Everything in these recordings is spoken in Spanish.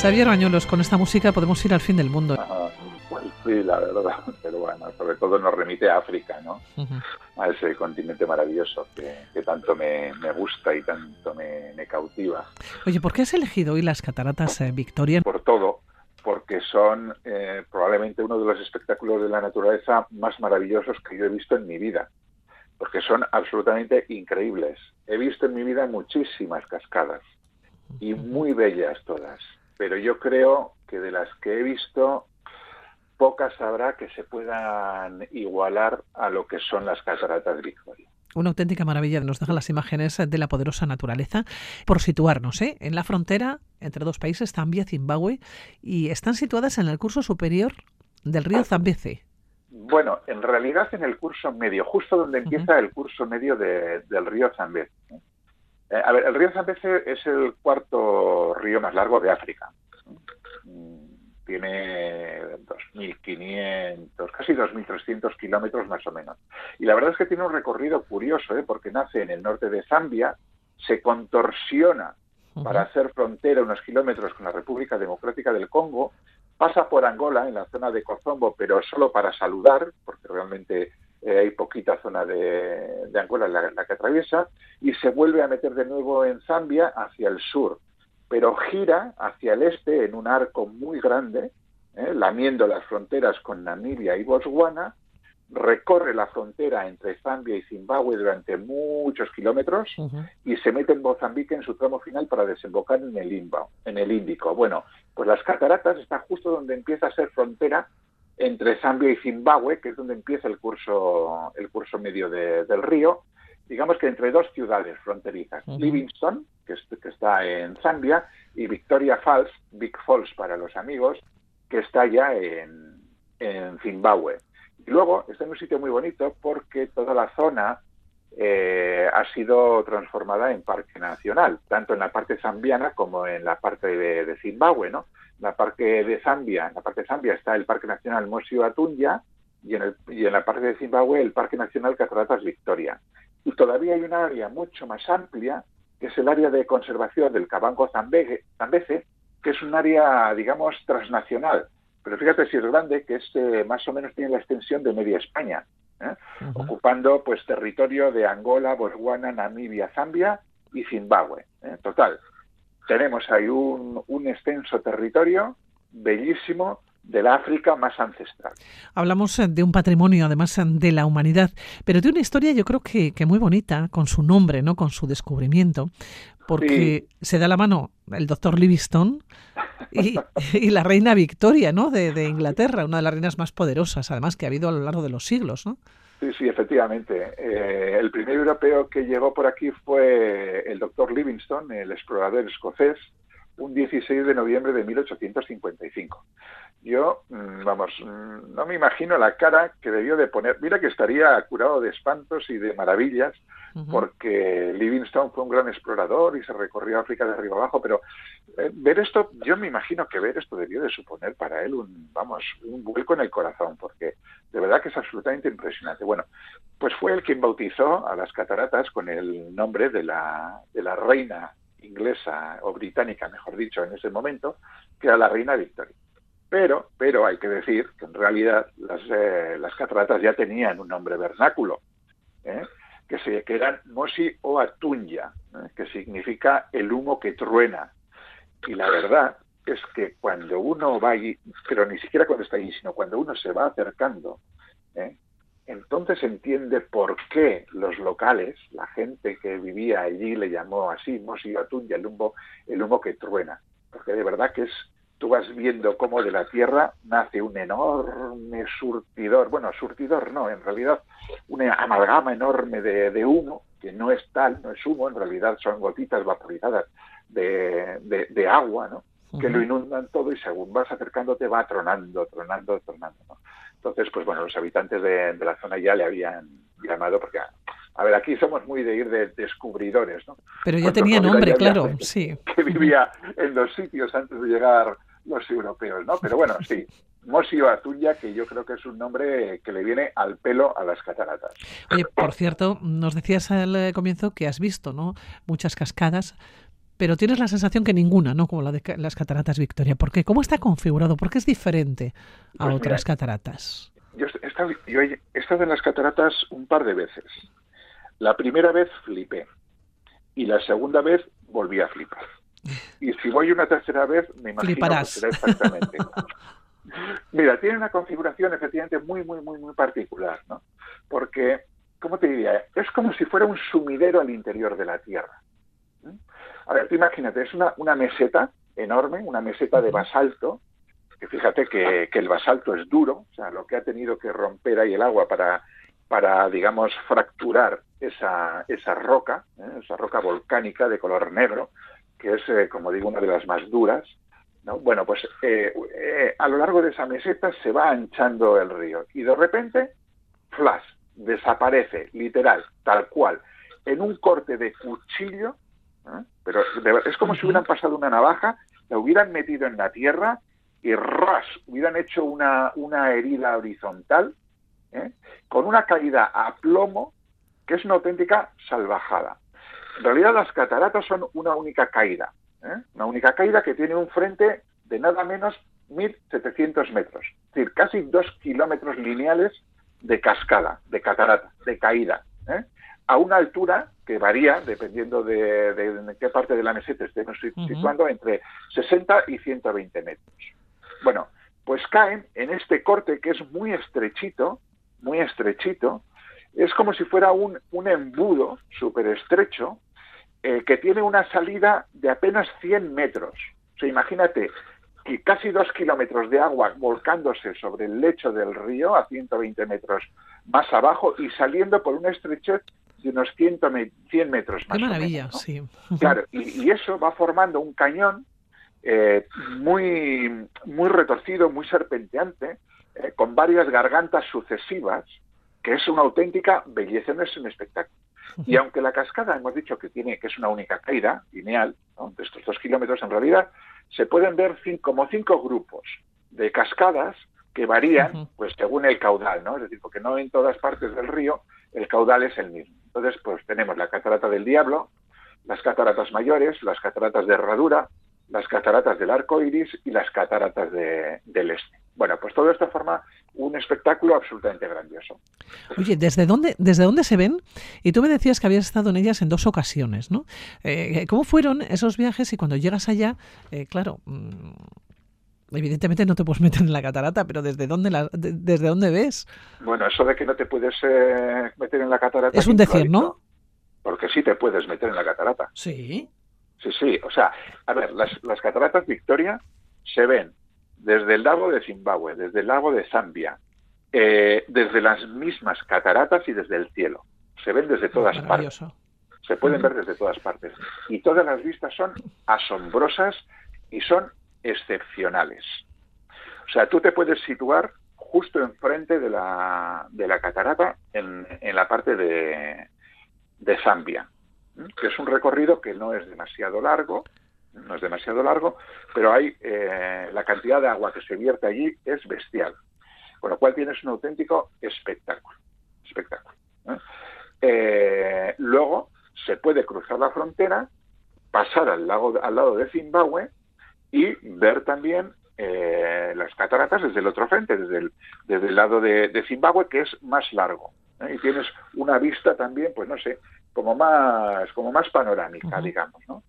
Xavier Bañuelos, con esta música podemos ir al fin del mundo. pues sí, la verdad, pero bueno, sobre todo nos remite a África, ¿no? A ese continente maravilloso que, tanto me, gusta y tanto me, cautiva. Oye, ¿por qué has elegido hoy las cataratas eh, Victoria? Por todo, porque son eh, probablemente uno de los espectáculos de la naturaleza más maravillosos que yo he visto en mi vida, porque son absolutamente increíbles. He visto en mi vida muchísimas cascadas y muy bellas todas, pero yo creo que de las que he visto, pocas habrá que se puedan igualar a lo que son las cataratas Victoria. Una auténtica maravilla nos dejan las imágenes de la poderosa naturaleza. Por situarnos ¿eh? en la frontera entre dos países, Zambia y Zimbabue, y están situadas en el curso superior del río Zambeze. Bueno, en realidad en el curso medio, justo donde empieza el curso medio del río Zambeze. Eh, a ver, el río Zambeze es el cuarto río más largo de África. Mm, tiene 2.500, casi 2.300 kilómetros más o menos. Y la verdad es que tiene un recorrido curioso, ¿eh? porque nace en el norte de Zambia, se contorsiona para hacer frontera unos kilómetros con la República Democrática del Congo, pasa por Angola, en la zona de Cozombo, pero solo para saludar, porque realmente eh, hay poquita zona de, Angola en la, que atraviesa, y se vuelve a meter de nuevo en Zambia hacia el sur, pero gira hacia el este en un arco muy grande, eh, lamiendo las fronteras con Namibia y Botswana, recorre la frontera entre Zambia y Zimbabue durante muchos kilómetros y se mete en Mozambique en su tramo final para desembocar en el, en el Índico. Bueno, pues las cataratas están justo donde empieza a ser frontera entre Zambia y Zimbabue, que es donde empieza el curso, el curso medio del río, digamos que entre dos ciudades fronterizas, Livingston, que, está en Zambia, y Victoria Falls, Big Falls para los amigos, que está ya en, en Zimbabue. Y luego está en un sitio muy bonito porque toda la zona eh, ha sido transformada en parque nacional, tanto en la parte zambiana como en la parte de, Zimbabue, ¿no? La parte de Zambia, en la parte de Zambia está el Parque Nacional Mosio Atunya y en, y en la parte de Zimbabue el Parque Nacional Cataratas Victoria. Y todavía hay un área mucho más amplia, que es el área de conservación del Cabango Zambeze, que es un área, digamos, transnacional. Pero fíjate si es grande, que este más o menos tiene la extensión de media España, ¿eh? ocupando pues territorio de Angola, Botswana, Namibia, Zambia y Zimbabue. ¿eh? Total, tenemos ahí un, un extenso territorio bellísimo del África más ancestral. Hablamos eh, de un patrimonio, además eh, de la humanidad, pero de una historia yo creo que, muy bonita, con su nombre, ¿no? con su descubrimiento, porque se da la mano el doctor Livingstone y, la reina Victoria ¿no? De, de, Inglaterra, una de las reinas más poderosas, además, que ha habido a lo largo de los siglos. ¿no? Sí, sí, efectivamente. Eh, el primer europeo que llegó por aquí fue el doctor Livingstone, el explorador escocés, un 16 de noviembre de 1855. Yo, mm, vamos, mm, no me imagino la cara que debió de poner. Mira que estaría curado de espantos y de maravillas, porque Livingstone fue un gran explorador y se recorrió África de arriba abajo, pero eh, ver esto, yo me imagino que ver esto debió de suponer para él un, vamos, un vuelco en el corazón, porque de verdad que es absolutamente impresionante. Bueno, pues fue el quien bautizó a las cataratas con el nombre de la, de la reina inglesa o británica, mejor dicho, en ese momento, que era la reina Victoria. Pero, pero hay que decir que en realidad las, eh, las cataratas ya tenían un nombre vernáculo, ¿eh? Que, se, que eran Mosi o Atunya, ¿eh? que significa el humo que truena. Y la verdad es que cuando uno va allí, pero ni siquiera cuando está allí, sino cuando uno se va acercando, entonces entiende por qué los locales, la gente que vivía allí le llamó así, Mosi o Atunya, el humo, el humo que truena. Porque de verdad que es tú vas viendo cómo de la Tierra nace un enorme surtidor, bueno, surtidor no, en realidad una amalgama enorme de, humo, que no es tal, no es humo, en realidad son gotitas vaporizadas de, agua, ¿no? que lo inundan todo y según vas acercándote va tronando, tronando, tronando. ¿no? Entonces, pues bueno, los habitantes de, la zona ya le habían llamado, porque, a ver, aquí somos muy de ir de descubridores, ¿no? Pero ya tenía nombre, claro, sí. Que vivía en los sitios antes de llegar los europeos, ¿no? Pero bueno, sí. Mosio Atunya, que yo creo que es un nombre que le viene al pelo a las cataratas. Oye, por cierto, nos decías al comienzo que has visto, ¿no? Muchas cascadas, pero tienes la sensación que ninguna, ¿no? Como la de las cataratas Victoria. ¿Por qué? ¿Cómo está configurado? ¿Por qué es diferente a Pues otras mira, Yo cataratas? he estado, yo he he estado en las cataratas un par de veces. La primera vez flipé y la segunda vez volví a flipar. Y si voy una tercera vez, me imagino Fliparás. que será exactamente. Mira, tiene una configuración efectivamente muy, muy, muy, muy particular, ¿no? Porque, ¿cómo te diría? Es como si fuera un sumidero al interior de la Tierra. ¿Mm? A ver, tú imagínate, es una, una meseta enorme, una meseta de basalto, que fíjate que, que el basalto es duro, o sea, lo que ha tenido que romper ahí el agua para, para digamos, fracturar esa, esa roca, ¿eh? esa roca volcánica de color negro, que es, eh, como digo, una de las más duras. ¿no? Bueno, pues eh, eh, a lo largo de esa meseta se va anchando el río y de repente, flash, desaparece, literal, tal cual, en un corte de cuchillo, pero de es como si hubieran pasado una navaja, la hubieran metido en la tierra y ras, hubieran hecho una, una herida horizontal, con una caída a plomo, que es una auténtica salvajada. En realidad las cataratas son una única caída, ¿eh? una única caída que tiene un frente de nada menos 1.700 metros, es decir, casi dos kilómetros lineales de cascada, de catarata, de caída, ¿eh? a una altura que varía, dependiendo de, de en qué parte de la meseta estemos situando, entre 60 y 120 metros. Bueno, pues caen en este corte que es muy estrechito, muy estrechito, es como si fuera un, un embudo súper estrecho eh, que tiene una salida de apenas 100 metros. O sea, imagínate que casi dos kilómetros de agua volcándose sobre el lecho del río a 120 metros más abajo y saliendo por una estrechez de unos 100, me- 100 metros más. Qué maravilla, menos, ¿no? sí. Claro, y, y eso va formando un cañón eh, muy, muy retorcido, muy serpenteante, eh, con varias gargantas sucesivas, que es una auténtica belleza, no es un espectáculo. Y aunque la cascada hemos dicho que tiene que es una única caída lineal ¿no? de estos dos kilómetros, en realidad se pueden ver cin- como cinco grupos de cascadas que varían pues según el caudal, ¿no? Es decir, porque no en todas partes del río el caudal es el mismo. Entonces, pues tenemos la catarata del Diablo, las cataratas mayores, las cataratas de Herradura, las cataratas del Arco Iris y las cataratas de- del Este. Bueno, pues todo esto forma un espectáculo absolutamente grandioso. Oye, ¿desde dónde, ¿desde dónde se ven? Y tú me decías que habías estado en ellas en dos ocasiones, ¿no? Eh, ¿Cómo fueron esos viajes y cuando llegas allá, eh, claro, mm, evidentemente no te puedes meter en la catarata, pero ¿desde dónde, la- de- desde dónde ves? Bueno, eso de que no te puedes eh, meter en la catarata... Es un ¿quién te lo ha decir, ¿no? Porque sí te puedes meter en la catarata. Sí. Sí, sí. O sea, a ver, las, las cataratas Victoria se ven desde el lago de Zimbabue, desde el lago de Zambia, eh, desde las mismas cataratas y desde el cielo. Se ven desde todas partes. Maravilloso. Se pueden ver desde todas partes. Y todas las vistas son asombrosas y son excepcionales. O sea, tú te puedes situar justo enfrente de la, de la catarata en, en la parte de, de Zambia, que es un recorrido que no es demasiado largo, no es demasiado largo, pero hay eh, la cantidad de agua que se vierte allí es bestial, con lo cual tienes un auténtico espectáculo, espectáculo. ¿eh? Eh, luego se puede cruzar la frontera, pasar al, lago, al lado de Zimbabue y ver también eh, las cataratas desde el otro frente, desde el, desde el lado de, de Zimbabue, que es más largo. Y tienes una vista también, pues no sé, como más, como más panorámica, digamos, ¿no?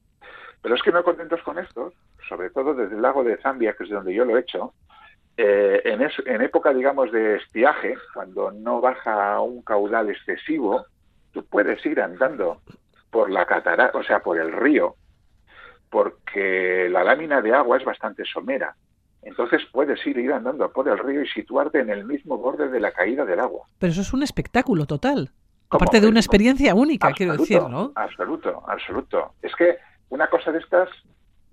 Pero es que no contentos con esto, sobre todo desde el lago de Zambia, que es de donde yo lo he hecho, eh, en, es- en época, digamos, de estiaje, cuando no baja un caudal excesivo, tú puedes ir andando por la catarata, o sea, por el río, porque la lámina de agua es bastante somera. Entonces puedes ir, ir andando por el río y situarte en el mismo borde de la caída del agua. Pero eso es un espectáculo total. Aparte de una experiencia única, quiero decir, ¿no? Absoluto, absoluto. Es que una cosa de estas,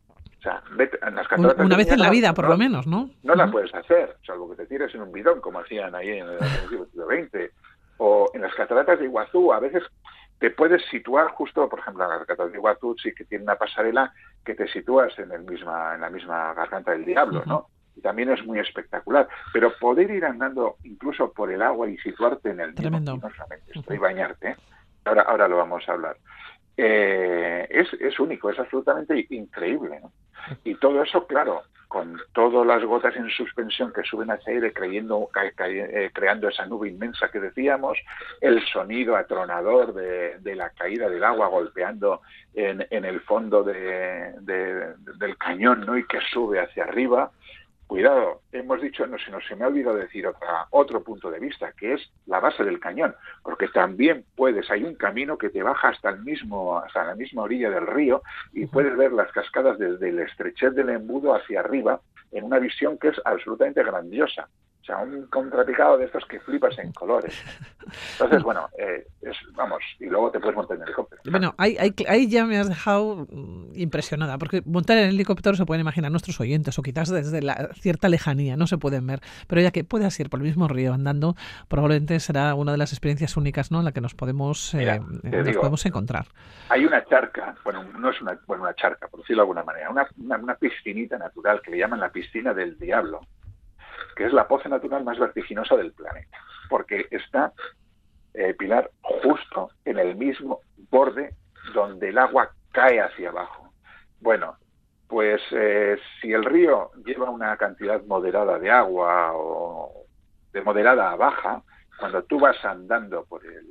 o sea, vete- en las cataratas Una vez en la vida, por no- lo menos, ¿no? No la puedes hacer, salvo que te tires en un bidón, como hacían ahí en el siglo XX. O en las cataratas de Iguazú, a veces te puedes situar justo, por ejemplo, en las cataratas de Iguazú sí que tiene una pasarela que te sitúas en, el misma, en la misma garganta del diablo. ¿no? Y también es muy espectacular. Pero poder ir andando incluso por el agua y situarte en el mismo, Tremendo. y no solamente esto, Ujú. y bañarte, ¿eh? ahora, ahora lo vamos a hablar. Eh, es, es único, es absolutamente increíble. Y todo eso, claro, con todas las gotas en suspensión que suben hacia aire creyendo, eh, creando esa nube inmensa que decíamos, el sonido atronador de, la caída del agua golpeando en, el fondo del cañón ¿no? y que sube hacia arriba, Cuidado, hemos dicho, no se nos se me ha olvidado decir otra, otro punto de vista, que es la base del cañón, porque también puedes, hay un camino que te baja hasta el mismo, hasta la misma orilla del río y puedes ver las cascadas desde el estrechez del embudo hacia arriba en una visión que es absolutamente grandiosa sea, un contrapicado de estos que flipas en colores. Entonces, bueno, eh, vamos, y luego te puedes montar en helicóptero. Bueno, ahí, ya me has dejado mm, impresionada, porque montar en helicóptero se pueden imaginar nuestros oyentes, o quizás desde la cierta lejanía, no se pueden ver, pero ya que puedas ir por el mismo río andando, probablemente será una de las experiencias únicas ¿no? en la que nos podemos, eh, nos podemos encontrar. Hay una charca, bueno, no es una, bueno, una charca, por decirlo de alguna manera, una, una piscinita natural que le llaman la piscina del diablo que es la poza natural más vertiginosa del planeta, porque está, eh, Pilar, justo en el mismo borde donde el agua cae hacia abajo. Bueno, pues eh, si el río lleva una cantidad moderada de agua o de moderada a baja, cuando tú vas andando por el,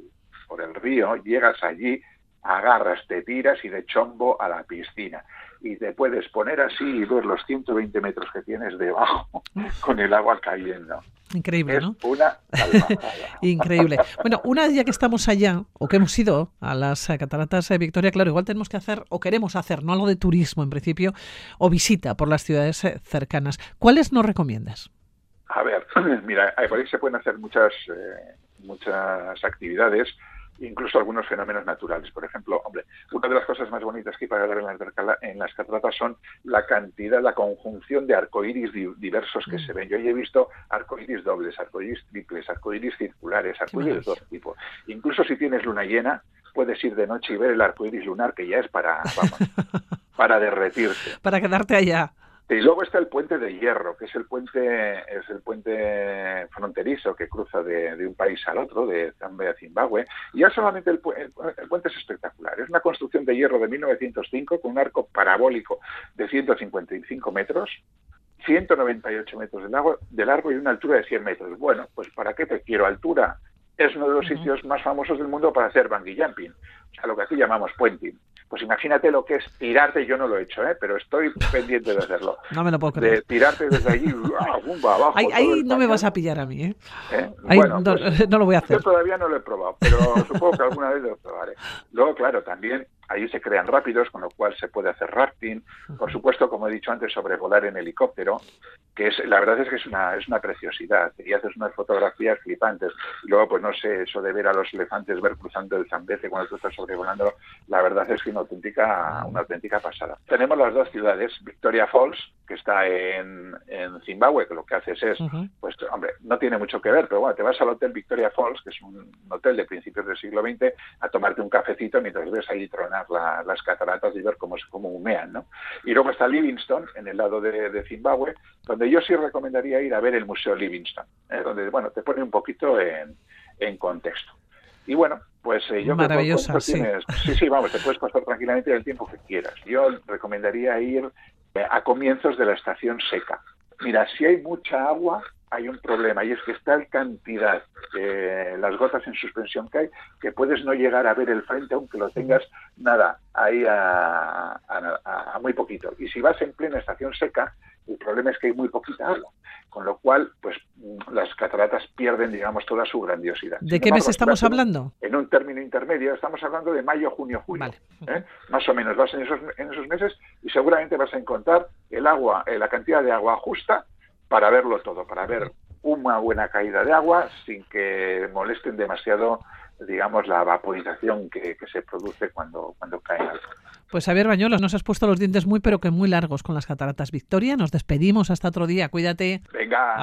por el río, llegas allí, agarras, te tiras y de chombo a la piscina y te puedes poner así y ver los 120 metros que tienes debajo con el agua cayendo. Increíble, ¿no? Una Increíble. Bueno, una vez ya que estamos allá, o que hemos ido a las eh, cataratas de Victoria, claro, igual tenemos que hacer, o queremos hacer, no algo de turismo en principio, o visita por las ciudades eh, cercanas. ¿Cuáles nos recomiendas? A ver, mira, por ahí se pueden hacer muchas, eh, muchas actividades incluso algunos fenómenos naturales. Por ejemplo, hombre, una de las cosas más bonitas que hay para ver en las, en las cataratas son la cantidad, la conjunción de arcoíris diversos que se ven. Yo he visto arcoíris dobles, arcoíris triples, arcoíris circulares, arcoíris de todo tipo. Incluso si tienes luna llena, puedes ir de noche y ver el arcoíris lunar, que ya es para, vamos, para derretirse. Para quedarte allá. Y luego está el puente de hierro, que es el puente, es el puente fronterizo que cruza de, un país al otro, de Zambia a Zimbabue. Y ya solamente el, puente es espectacular. Es una construcción de hierro de 1905 con un arco parabólico de 155 metros, 198 metros de largo, de largo y una altura de 100 metros. Bueno, pues ¿para qué te quiero altura? Es uno de los sitios más famosos del mundo para hacer bungee jumping, o sea, lo que aquí llamamos puenting. Pues imagínate lo que es tirarte, yo no lo he hecho, ¿eh? pero estoy pendiente de hacerlo. No me lo puedo creer. De tirarte desde allí, abajo. Ahí, no me vas a pillar a mí, ¿eh? ¿Eh? bueno, pues, no, lo voy a hacer. Yo todavía no lo he probado, pero supongo que alguna vez lo probaré. Luego, claro, también Ahí se crean rápidos, con lo cual se puede hacer rafting. Por supuesto, como he dicho antes, sobrevolar en helicóptero, que es la verdad es que es una, es una preciosidad. Y haces unas fotografías flipantes. Y luego, pues no sé, eso de ver a los elefantes ver cruzando el Zambeze cuando tú estás sobrevolando, la verdad es que una auténtica, una auténtica pasada. Tenemos las dos ciudades, Victoria Falls, que está en, en Zimbabue, que lo que haces es, pues hombre, no tiene mucho que ver, pero bueno, te vas al Hotel Victoria Falls, que es un hotel de principios del siglo XX, a tomarte un cafecito mientras ves ahí tronar las cataratas y ver cómo, cómo humean. ¿no? Y luego está Livingstone, en el lado de, Zimbabue, donde yo sí recomendaría ir a ver el Museo Livingstone, ¿eh? donde bueno te pone un poquito en, contexto. Y bueno, pues eh, yo Maravillosa, que sí. sí, sí, vamos, te puedes pasar tranquilamente el tiempo que quieras. Yo recomendaría ir eh, a comienzos de la estación seca. Mira, si hay mucha agua, hay un problema y es que está tal cantidad de las gotas en suspensión que hay que puedes no llegar a ver el frente aunque lo tengas nada ahí a, muy poquito y si vas en plena estación seca el problema es que hay muy poquita agua con lo cual pues las cataratas pierden digamos toda su grandiosidad ¿de qué mes estamos hablando? en un término intermedio estamos hablando de mayo junio julio ¿eh? más o menos vas en esos, en esos meses y seguramente vas a encontrar el agua eh, la cantidad de agua justa para verlo todo, para ver una buena caída de agua sin que molesten demasiado, digamos, la vaporización que, se produce cuando, cuando cae algo. Pues Javier Bañuelos, nos has puesto los dientes muy pero que muy largos con las cataratas Victoria. Nos despedimos hasta otro día. Cuídate. Venga.